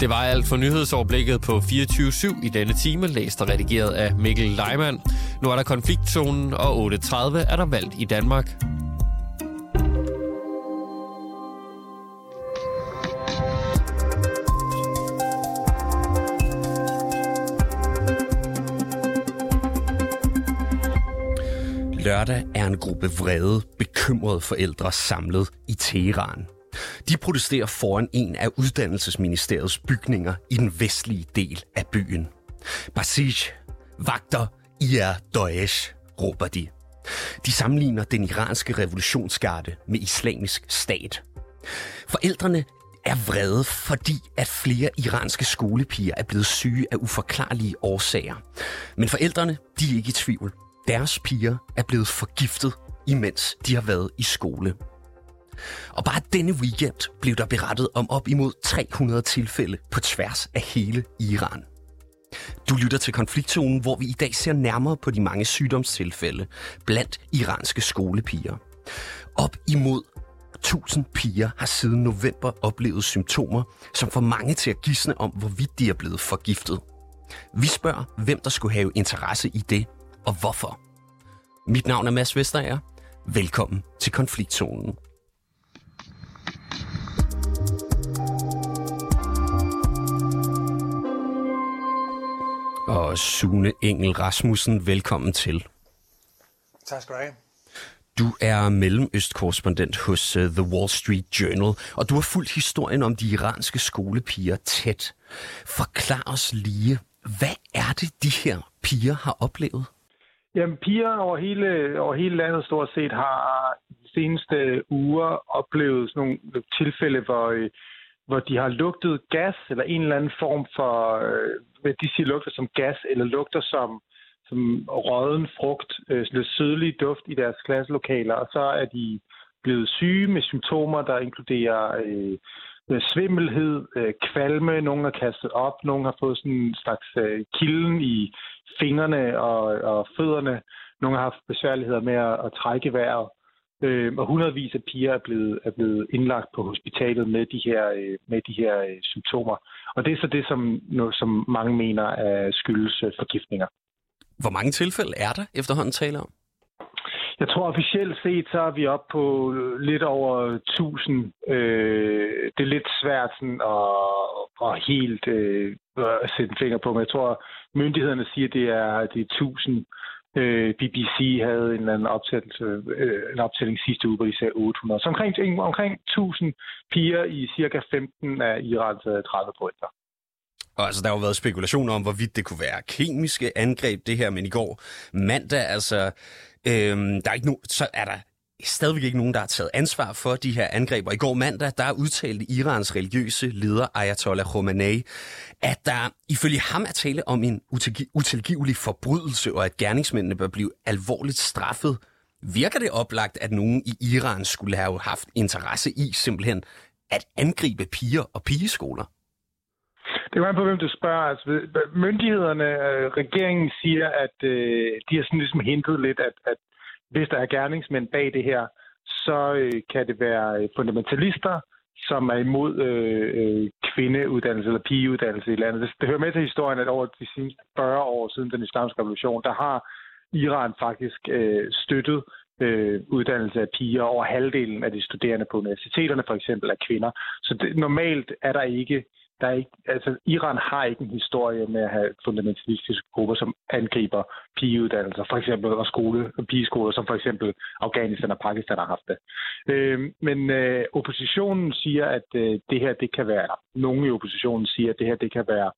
Det var alt for nyhedsoverblikket på 24.7 i denne time, læst og redigeret af Mikkel Leimann. Nu er der konfliktzonen, og 8.30 er der valgt i Danmark. Lørdag er en gruppe vrede, bekymrede forældre samlet i Teheran. De protesterer foran en af uddannelsesministeriets bygninger i den vestlige del af byen. Basij, vagter, I er Daesh, råber de. De sammenligner den iranske revolutionsgarde med islamisk stat. Forældrene er vrede, fordi at flere iranske skolepiger er blevet syge af uforklarlige årsager. Men forældrene, de er ikke i tvivl. Deres piger er blevet forgiftet, imens de har været i skole. Og bare denne weekend blev der berettet om op imod 300 tilfælde på tværs af hele Iran. Du lytter til konfliktzonen, hvor vi i dag ser nærmere på de mange sygdomstilfælde blandt iranske skolepiger. Op imod 1000 piger har siden november oplevet symptomer, som får mange til at gisne om, hvorvidt de er blevet forgiftet. Vi spørger, hvem der skulle have interesse i det, og hvorfor. Mit navn er Mads Vesterager. Velkommen til konfliktzonen. Og Sune Engel Rasmussen, velkommen til. Tak skal du have. Du er mellemøstkorrespondent hos uh, The Wall Street Journal, og du har fulgt historien om de iranske skolepiger tæt. Forklar os lige, hvad er det, de her piger har oplevet? Jamen, piger over hele, over hele landet stort set har de seneste uger oplevet sådan nogle tilfælde, hvor, øh, hvor de har lugtet gas eller en eller anden form for, øh, hvad de siger lugter som gas, eller lugter som, som råden frugt, øh, lidt sødlig duft i deres klasselokaler, og så er de blevet syge med symptomer, der inkluderer øh, øh svimmelhed, øh, kvalme, nogen har kastet op, nogen har fået sådan en slags øh, kilden i fingrene og, og fødderne, nogen har haft besværligheder med at, at trække vejret, øh, og hundredvis af piger er blevet, er blevet indlagt på hospitalet med de her, øh, med de her øh, symptomer. Og det er så det, som, noget, som mange mener er skyldes øh, forgiftninger. Hvor mange tilfælde er der efterhånden taler om? Jeg tror officielt set, så er vi oppe på lidt over 1000. Øh, det er lidt svært sådan at, at helt øh, at sætte en finger på, men jeg tror, myndighederne siger, at det er, det er 1000. Øh, BBC havde en eller anden øh, en optælling sidste uge, hvor de sagde 800. Så omkring, omkring 1000 piger i cirka 15 af Irans øh, 30 provinser. Og altså, der har jo været spekulationer om, hvorvidt det kunne være kemiske angreb, det her, men i går mandag, altså, øhm, der er ikke no, så er der stadigvæk ikke nogen, der har taget ansvar for de her angreb. Og i går mandag, der udtalte Irans religiøse leder Ayatollah Khomeini, at der ifølge ham er tale om en utilgivelig forbrydelse, og at gerningsmændene bør blive alvorligt straffet. Virker det oplagt, at nogen i Iran skulle have haft interesse i simpelthen at angribe piger og pigeskoler? Det er på, hvem du spørger. Altså, myndighederne, øh, regeringen siger, at øh, de har sådan ligesom hintet lidt, at, at hvis der er gerningsmænd bag det her, så øh, kan det være øh, fundamentalister, som er imod øh, øh, kvindeuddannelse eller pigeuddannelse i landet. Det, det hører med til historien, at over de seneste 40 år siden den islamiske revolution, der har Iran faktisk øh, støttet øh, uddannelse af piger. Over halvdelen af de studerende på universiteterne for eksempel er kvinder. Så det, normalt er der ikke der er ikke, altså, Iran har ikke en historie med at have fundamentalistiske grupper, som angriber pigeuddannelser, for eksempel, og skole, pigeskoler, som for eksempel Afghanistan og Pakistan har haft det. Øh, men øh, oppositionen siger, at øh, det her, det kan være, nogen i oppositionen siger, at det her, det kan være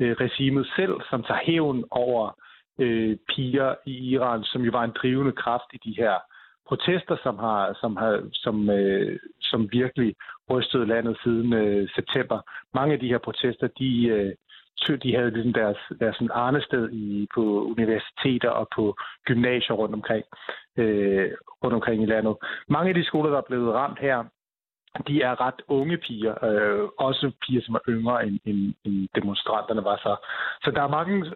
øh, regimet selv, som tager hævn over øh, piger i Iran, som jo var en drivende kraft i de her protester, som har, som har, som, øh, som virkelig rystet landet siden øh, september. Mange af de her protester, de, øh, de havde ligesom deres, deres sådan arnested i, på universiteter og på gymnasier rundt omkring, øh, rundt omkring i landet. Mange af de skoler, der er blevet ramt her, de er ret unge piger, øh, også piger, som er yngre end, end, end demonstranterne var så. Så der er mange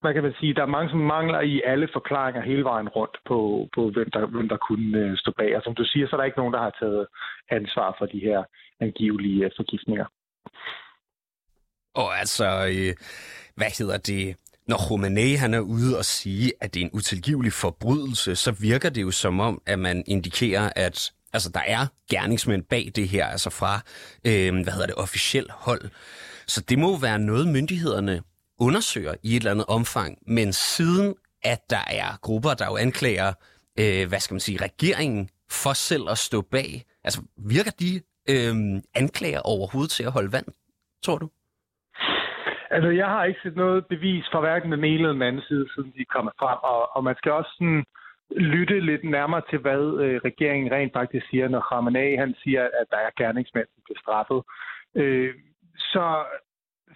hvad kan man sige, der er mange, som mangler i alle forklaringer hele vejen rundt på, på hvem, der, hvem der kunne øh, stå bag. Og som du siger, så er der ikke nogen, der har taget ansvar for de her angivelige øh, forgiftninger. Og altså, øh, hvad hedder det? Når Khomeini han er ude og sige, at det er en utilgivelig forbrydelse, så virker det jo som om, at man indikerer, at altså, der er gerningsmænd bag det her, altså fra, øh, hvad hedder det, officiel hold. Så det må være noget, myndighederne undersøger i et eller andet omfang. Men siden, at der er grupper, der jo anklager, øh, hvad skal man sige, regeringen for selv at stå bag, altså virker de øh, anklager overhovedet til at holde vand, tror du? Altså, jeg har ikke set noget bevis fra hverken den ene eller den anden side, siden de er kommet frem, og, og man skal også sådan lytte lidt nærmere til, hvad øh, regeringen rent faktisk siger, når Khamenei han siger, at der er gerningsmænd, der bliver straffet. Øh, så,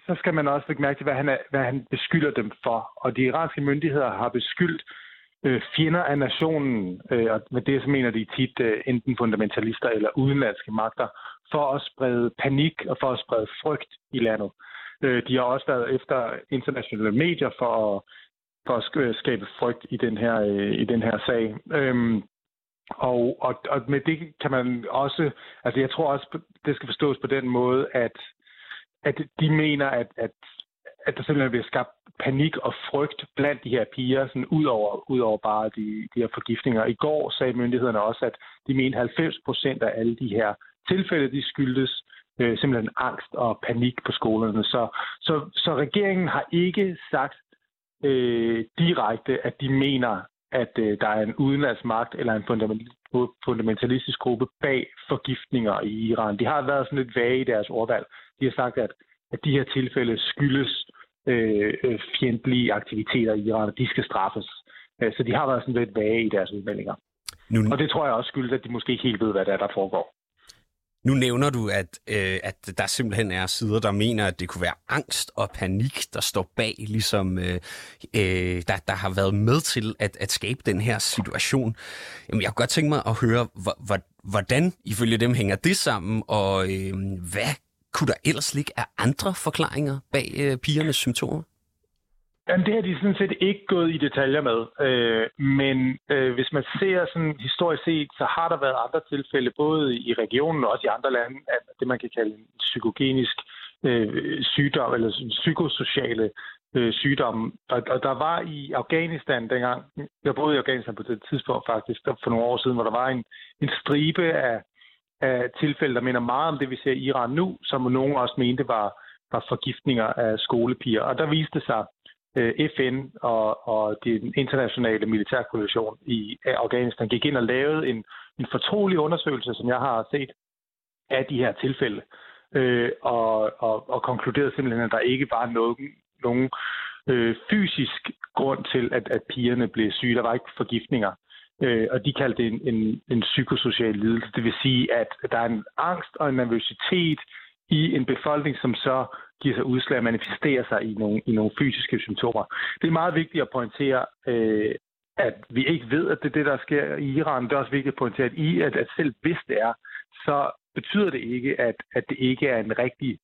så skal man også lægge mærke til, hvad han, er, hvad han beskylder dem for. Og de iranske myndigheder har beskyldt øh, fjender af nationen, øh, og med det så mener de tit øh, enten fundamentalister eller udenlandske magter, for at sprede panik og for at sprede frygt i landet. Øh, de har også været efter internationale medier for at, for at øh, skabe frygt i den her, øh, i den her sag. Øhm, og, og, og med det kan man også, altså jeg tror også, det skal forstås på den måde, at, at de mener, at, at, at der simpelthen bliver skabt panik og frygt blandt de her piger, sådan ud over, ud over bare de, de her forgiftninger. I går sagde myndighederne også, at de mente 90 procent af alle de her tilfælde, de skyldes øh, simpelthen angst og panik på skolerne. Så, så, så regeringen har ikke sagt øh, direkte, at de mener, at øh, der er en udenlandsmagt eller en fundamentalistisk gruppe bag forgiftninger i Iran. De har været sådan lidt vage i deres ordvalg. De har sagt, at, at de her tilfælde skyldes øh, øh fjendtlige aktiviteter i Iran, og de skal straffes. Øh, så de har været sådan lidt vage i deres udmeldinger. Nu... Og det tror jeg også skyldes, at de måske ikke helt ved, hvad der er, der foregår. Nu nævner du, at, øh, at der simpelthen er sider, der mener, at det kunne være angst og panik, der står bag, ligesom øh, øh, der, der har været med til at, at skabe den her situation. Jamen, jeg kunne godt tænke mig at høre, hvordan ifølge dem hænger det sammen, og øh, hvad kunne der ellers ligge af andre forklaringer bag øh, pigernes symptomer? Jamen, det har de sådan set ikke gået i detaljer med. Øh, men øh, hvis man ser sådan historisk set, så har der været andre tilfælde, både i regionen og også i andre lande, af det man kan kalde en psykogenisk øh, sygdom, eller psykosociale øh, sygdomme. Og, og der var i Afghanistan dengang, jeg boede i Afghanistan på det tidspunkt faktisk, for nogle år siden, hvor der var en, en stribe af, af tilfælde, der minder meget om det, vi ser i Iran nu, som nogen også mente var, var forgiftninger af skolepiger. Og der viste sig, Øh, FN og, og den internationale militærkoalition i Afghanistan gik ind og lavede en, en fortrolig undersøgelse, som jeg har set af de her tilfælde, øh, og, og, og konkluderede simpelthen, at der ikke var nogen, nogen øh, fysisk grund til, at, at pigerne blev syge. Der var ikke forgiftninger. Øh, og de kaldte det en, en, en psykosocial lidelse. Det vil sige, at der er en angst og en nervøsitet i en befolkning, som så giver sig udslag og manifesterer sig i nogle, i nogle fysiske symptomer. Det er meget vigtigt at pointere, øh, at vi ikke ved, at det er det, der sker i Iran. Det er også vigtigt at pointere, at, i, at, at selv hvis det er, så betyder det ikke, at, at det ikke er en rigtig,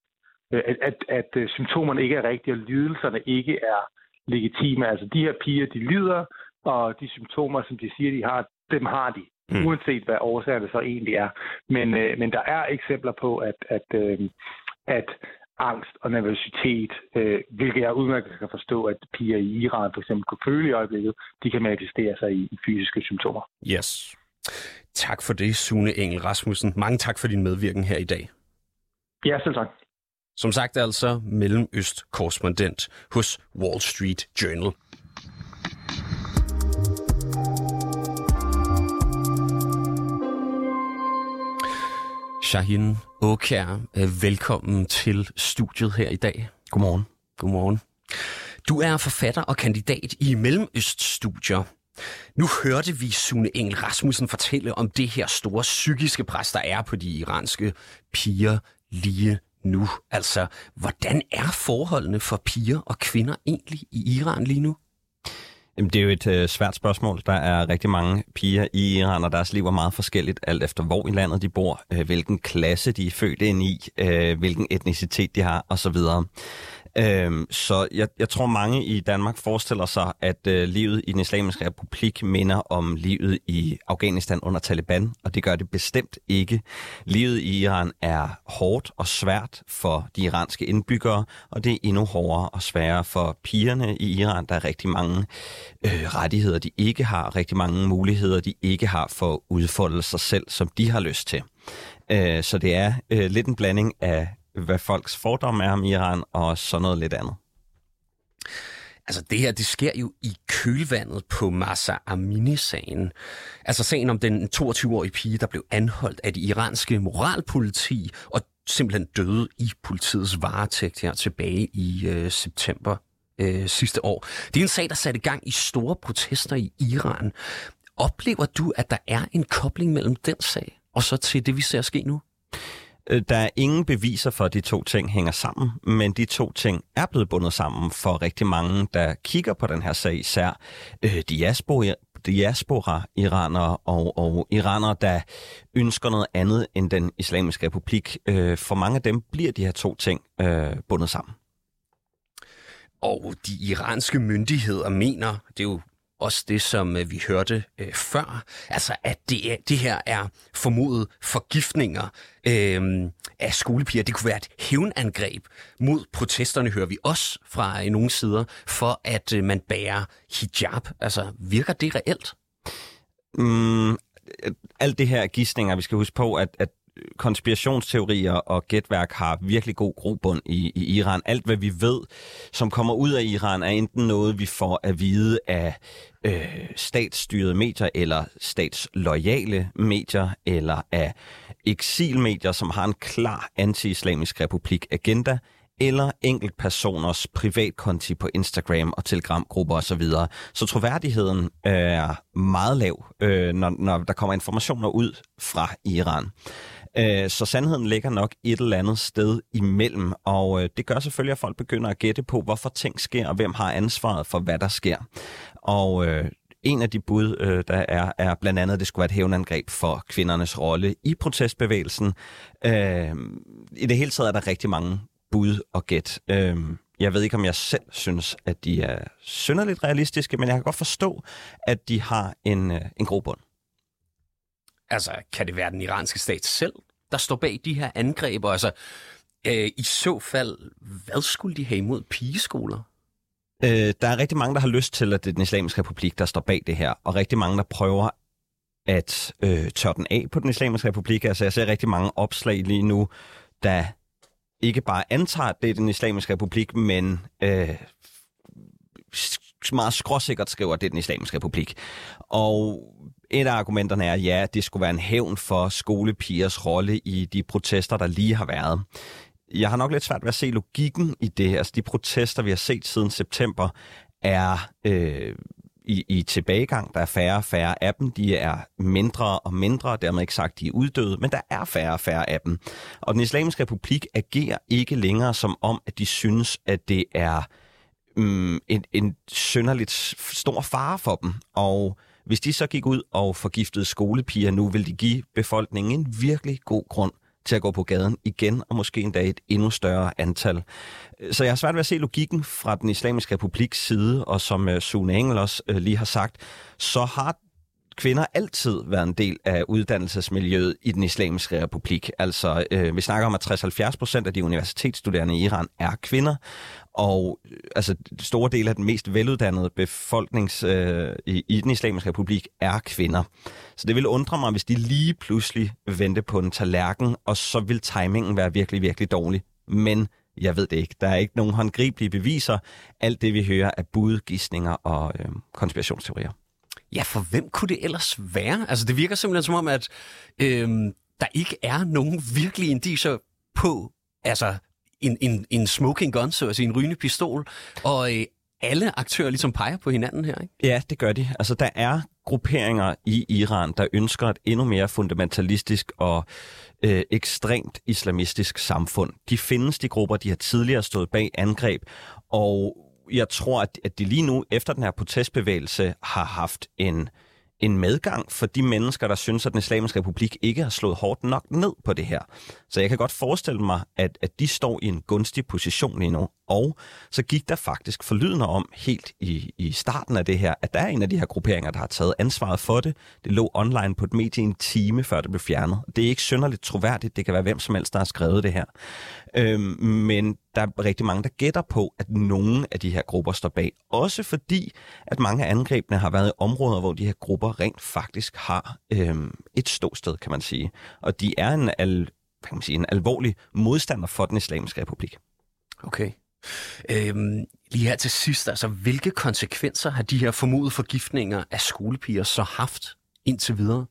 øh, at, at, at øh, symptomerne ikke er rigtige, og lidelserne ikke er legitime. Altså de her piger, de lider, og de symptomer, som de siger, de har, dem har de. Mm. Uanset hvad årsagerne så egentlig er. Men, øh, men der er eksempler på, at, at, øh, at angst og nervøsitet, øh, hvilket jeg udmærket kan forstå, at piger i Iran for eksempel kunne føle i øjeblikket, de kan manifestere sig i, i fysiske symptomer. Yes. Tak for det, Sune Engel Rasmussen. Mange tak for din medvirken her i dag. Ja, selv tak. Som sagt altså Mellemøst-korrespondent hos Wall Street Journal. Shahin Åkær, øh, velkommen til studiet her i dag. Godmorgen. Godmorgen. Du er forfatter og kandidat i Mellemøststudier. Nu hørte vi Sune Engel Rasmussen fortælle om det her store psykiske pres, der er på de iranske piger lige nu. Altså, hvordan er forholdene for piger og kvinder egentlig i Iran lige nu? Jamen, det er jo et øh, svært spørgsmål. Der er rigtig mange piger i Iran, og deres liv er meget forskelligt, alt efter hvor i landet de bor, øh, hvilken klasse de er født ind i, øh, hvilken etnicitet de har osv. Øhm, så jeg, jeg tror, mange i Danmark forestiller sig, at øh, livet i den islamiske republik minder om livet i Afghanistan under Taliban, og det gør det bestemt ikke. Livet i Iran er hårdt og svært for de iranske indbyggere, og det er endnu hårdere og sværere for pigerne i Iran. Der er rigtig mange øh, rettigheder, de ikke har, rigtig mange muligheder, de ikke har for at udfolde sig selv, som de har lyst til. Øh, så det er øh, lidt en blanding af hvad folks fordomme er om Iran, og sådan noget lidt andet. Altså det her, det sker jo i kølvandet på Massa Amini-sagen. Altså sagen om den 22-årige pige, der blev anholdt af det iranske moralpoliti og simpelthen døde i politiets varetægt her tilbage i øh, september øh, sidste år. Det er en sag, der satte gang i store protester i Iran. Oplever du, at der er en kobling mellem den sag og så til det, vi ser ske nu? Øh, der er ingen beviser for, at de to ting hænger sammen, men de to ting er blevet bundet sammen for rigtig mange, der kigger på den her sag, især øh, diaspora, diaspora iranere og, og iranere, der ønsker noget andet end den islamiske republik. Øh, for mange af dem bliver de her to ting øh, bundet sammen. Og de iranske myndigheder mener, det er jo også det, som øh, vi hørte øh, før, altså at det, er, det her er formodet forgiftninger øh, af skolepiger. Det kunne være et hævnangreb mod protesterne, hører vi også fra øh, nogle sider, for at øh, man bærer hijab. Altså, virker det reelt? Mm, alt det her er gissninger. Vi skal huske på, at, at konspirationsteorier og gætværk har virkelig god grobund i, i Iran. Alt, hvad vi ved, som kommer ud af Iran, er enten noget, vi får at vide af øh, statsstyrede medier, eller statslojale medier, eller af eksilmedier, som har en klar anti-islamisk republik-agenda, eller enkeltpersoners privatkonti på Instagram og Telegram-grupper osv. Så, så troværdigheden er meget lav, øh, når, når der kommer informationer ud fra Iran. Øh, så sandheden ligger nok et eller andet sted imellem, og øh, det gør selvfølgelig, at folk begynder at gætte på, hvorfor ting sker, og hvem har ansvaret for, hvad der sker. Og øh, en af de bud, øh, der er, er blandt andet, at det skulle være et hævnangreb for kvindernes rolle i protestbevægelsen. Øh, I det hele taget er der rigtig mange bud og gæt. Øh, jeg ved ikke, om jeg selv synes, at de er synderligt realistiske, men jeg kan godt forstå, at de har en, øh, en grobund. Altså, kan det være den iranske stat selv, der står bag de her angreb? Altså, øh, i så fald, hvad skulle de have imod pigeskoler? Øh, der er rigtig mange, der har lyst til, at det er den islamiske republik, der står bag det her, og rigtig mange, der prøver at øh, tørre den af på den islamiske republik. Altså, jeg ser rigtig mange opslag lige nu, der ikke bare antager, at det er den islamiske republik, men øh, meget skråsikkert skriver, at det er den islamiske republik. Og et af argumenterne er, ja, det skulle være en hævn for skolepigers rolle i de protester, der lige har været. Jeg har nok lidt svært ved at se logikken i det. Altså, de protester, vi har set siden september, er øh, i, i tilbagegang. Der er færre og færre af dem. De er mindre og mindre, dermed ikke sagt, de er uddøde, men der er færre og færre af dem. Og den islamiske republik agerer ikke længere som om, at de synes, at det er um, en, en synderligt stor fare for dem. Og hvis de så gik ud og forgiftede skolepiger nu, vil de give befolkningen en virkelig god grund til at gå på gaden igen, og måske endda et endnu større antal. Så jeg har svært ved at se logikken fra den islamiske republiks side, og som øh, Sune Engel også øh, lige har sagt, så har kvinder altid været en del af uddannelsesmiljøet i den islamiske republik. Altså, øh, vi snakker om, at 60-70 procent af de universitetsstuderende i Iran er kvinder, og øh, altså, store del af den mest veluddannede befolknings øh, i, i den islamiske republik er kvinder. Så det vil undre mig, hvis de lige pludselig vendte på en tallerken, og så vil timingen være virkelig, virkelig dårlig. Men jeg ved det ikke. Der er ikke nogen håndgribelige beviser. Alt det, vi hører, er budgissninger og øh, konspirationsteorier. Ja, for hvem kunne det ellers være? Altså, det virker simpelthen som om, at øh, der ikke er nogen virkelige indiser på, altså, en, en, en smoking gun, så at sige, en rygende pistol, og øh, alle aktører ligesom peger på hinanden her, ikke? Ja, det gør de. Altså, der er grupperinger i Iran, der ønsker et endnu mere fundamentalistisk og øh, ekstremt islamistisk samfund. De findes, de grupper, de har tidligere stået bag angreb, og jeg tror, at, at de lige nu, efter den her protestbevægelse, har haft en, en medgang for de mennesker, der synes, at den islamiske republik ikke har slået hårdt nok ned på det her. Så jeg kan godt forestille mig, at, at de står i en gunstig position lige nu. Og så gik der faktisk forlydende om helt i, i starten af det her, at der er en af de her grupperinger, der har taget ansvaret for det. Det lå online på et medie en time, før det blev fjernet. Det er ikke synderligt troværdigt. Det kan være hvem som helst, der har skrevet det her. Øhm, men der er rigtig mange, der gætter på, at nogle af de her grupper står bag. Også fordi, at mange af angrebene har været i områder, hvor de her grupper rent faktisk har øhm, et ståsted, kan man sige. Og de er en, al, kan man sige, en alvorlig modstander for den islamiske republik. Okay. Øhm, lige her til sidst, altså hvilke konsekvenser har de her formodede forgiftninger af skolepiger så haft indtil videre?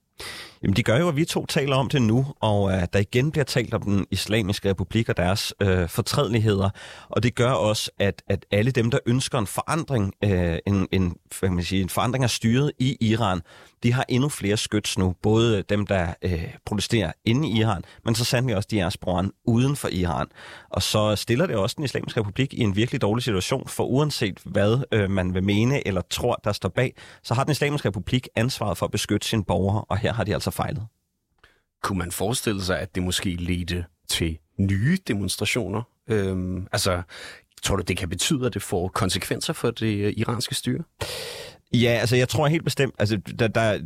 Jamen, de gør jo, at vi to taler om det nu, og at der igen bliver talt om den islamiske republik og deres øh, fortrædeligheder. Og det gør også, at, at alle dem, der ønsker en forandring, øh, en, en, hvad man sige, en forandring af styret i Iran, de har endnu flere skyts nu. Både dem, der øh, protesterer inde i Iran, men så sandelig også de diasporen uden for Iran. Og så stiller det også den islamiske republik i en virkelig dårlig situation, for uanset hvad øh, man vil mene eller tror, der står bag, så har den islamiske republik ansvaret for at beskytte sine borgere, og her har de altså fejlet. Kunne man forestille sig, at det måske ledte til nye demonstrationer? Øhm, altså, tror du, det kan betyde, at det får konsekvenser for det øh, iranske styre? Ja, altså jeg tror helt bestemt, altså der, der,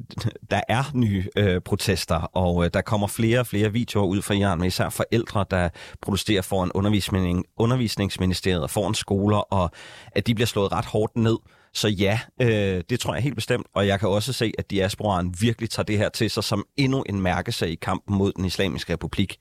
der er nye øh, protester, og øh, der kommer flere og flere videoer ud fra Iran, med især forældre, der protesterer foran undervisning, undervisningsministeriet og foran skoler, og at de bliver slået ret hårdt ned. Så ja, øh, det tror jeg helt bestemt, og jeg kan også se, at diasporaen virkelig tager det her til sig som endnu en mærkesag i kampen mod den islamiske republik.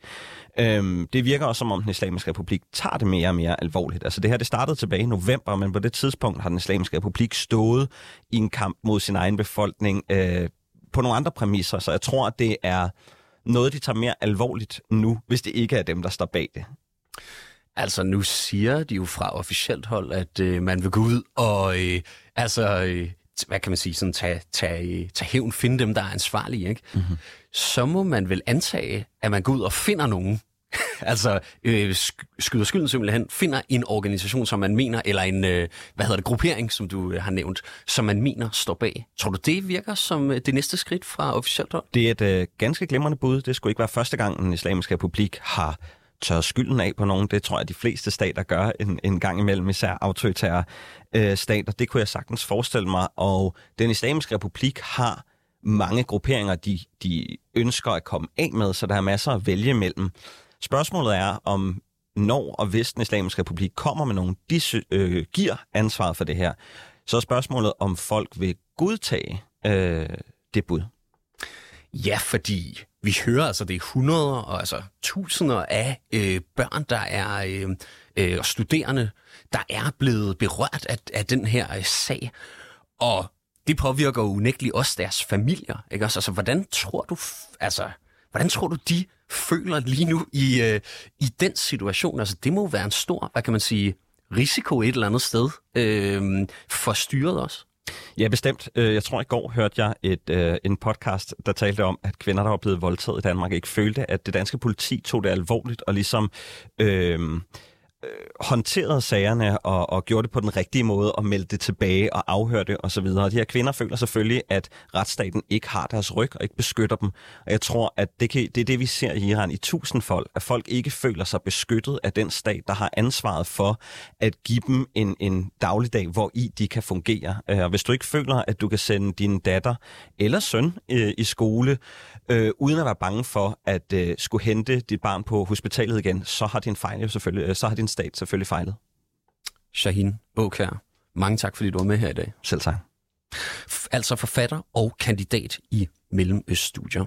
Øhm, det virker også som om den islamiske republik tager det mere og mere alvorligt. Altså det her det startede tilbage i november, men på det tidspunkt har den islamiske republik stået i en kamp mod sin egen befolkning øh, på nogle andre præmisser, så jeg tror, at det er noget, de tager mere alvorligt nu, hvis det ikke er dem, der står bag det. Altså, nu siger de jo fra officielt hold, at øh, man vil gå ud og øh, altså, øh, hvad kan man sige, sådan tage, tage, tage hævn, finde dem, der er ansvarlige, ikke? Mm-hmm. Så må man vel antage, at man går ud og finder nogen, altså øh, skyder skylden simpelthen, finder en organisation, som man mener, eller en, øh, hvad hedder det, gruppering, som du øh, har nævnt, som man mener står bag. Tror du, det virker som øh, det næste skridt fra officielt hold? Det er et øh, ganske glimrende bud. Det skulle ikke være første gang, den islamiske republik har tør skylden af på nogen. Det tror jeg, de fleste stater gør en, en gang imellem, især autoritære øh, stater. Det kunne jeg sagtens forestille mig. Og den islamiske republik har mange grupperinger, de, de ønsker at komme af med, så der er masser at vælge mellem. Spørgsmålet er, om når og hvis den islamiske republik kommer med nogen, de øh, giver ansvaret for det her, så er spørgsmålet, om folk vil godtage øh, det bud. Ja, fordi vi hører altså, det er hundreder og altså tusinder af øh, børn, der er øh, øh, studerende, der er blevet berørt af, af den her øh, sag. Og det påvirker jo unægteligt også deres familier. Ikke? Altså, altså, hvordan tror du, altså, hvordan tror du, de føler lige nu i, øh, i den situation? Altså, det må være en stor, hvad kan man sige, risiko et eller andet sted øh, for styret også. Ja, bestemt. Øh, jeg tror, i går hørte jeg et, øh, en podcast, der talte om, at kvinder, der var blevet voldtaget i Danmark, ikke følte, at det danske politi tog det alvorligt og ligesom... Øh, øh, håndterede sagerne og, og gjorde det på den rigtige måde og meldte det tilbage og afhørte osv. Og de her kvinder føler selvfølgelig, at retsstaten ikke har deres ryg og ikke beskytter dem. Og jeg tror, at det, kan, det er det, vi ser i Iran i tusindfold, at folk ikke føler sig beskyttet af den stat, der har ansvaret for at give dem en, en dagligdag, hvor i de kan fungere. Øh, og hvis du ikke føler, at du kan sende din datter eller søn øh, i skole, øh, uden at være bange for at øh, skulle hente dit barn på hospitalet igen, så har din fejl jo selvfølgelig, øh, så har din stat selvfølgelig fejlet. Shahin Åkær, mange tak, fordi du var med her i dag. Selv tak. Altså forfatter og kandidat i Mellemøststudier.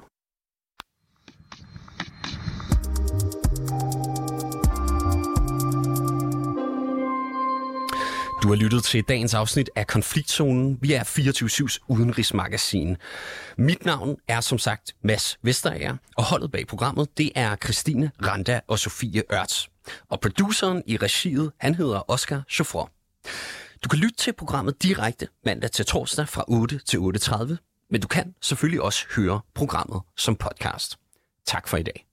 Du har lyttet til dagens afsnit af Konfliktzonen. Vi er 24-7's udenrigsmagasin. Mit navn er som sagt Mads Vesterager, og holdet bag programmet, det er Christine Randa og Sofie Ørts. Og produceren i regiet, han hedder Oscar Chauffeur. Du kan lytte til programmet direkte mandag til torsdag fra 8 til 8.30, men du kan selvfølgelig også høre programmet som podcast. Tak for i dag.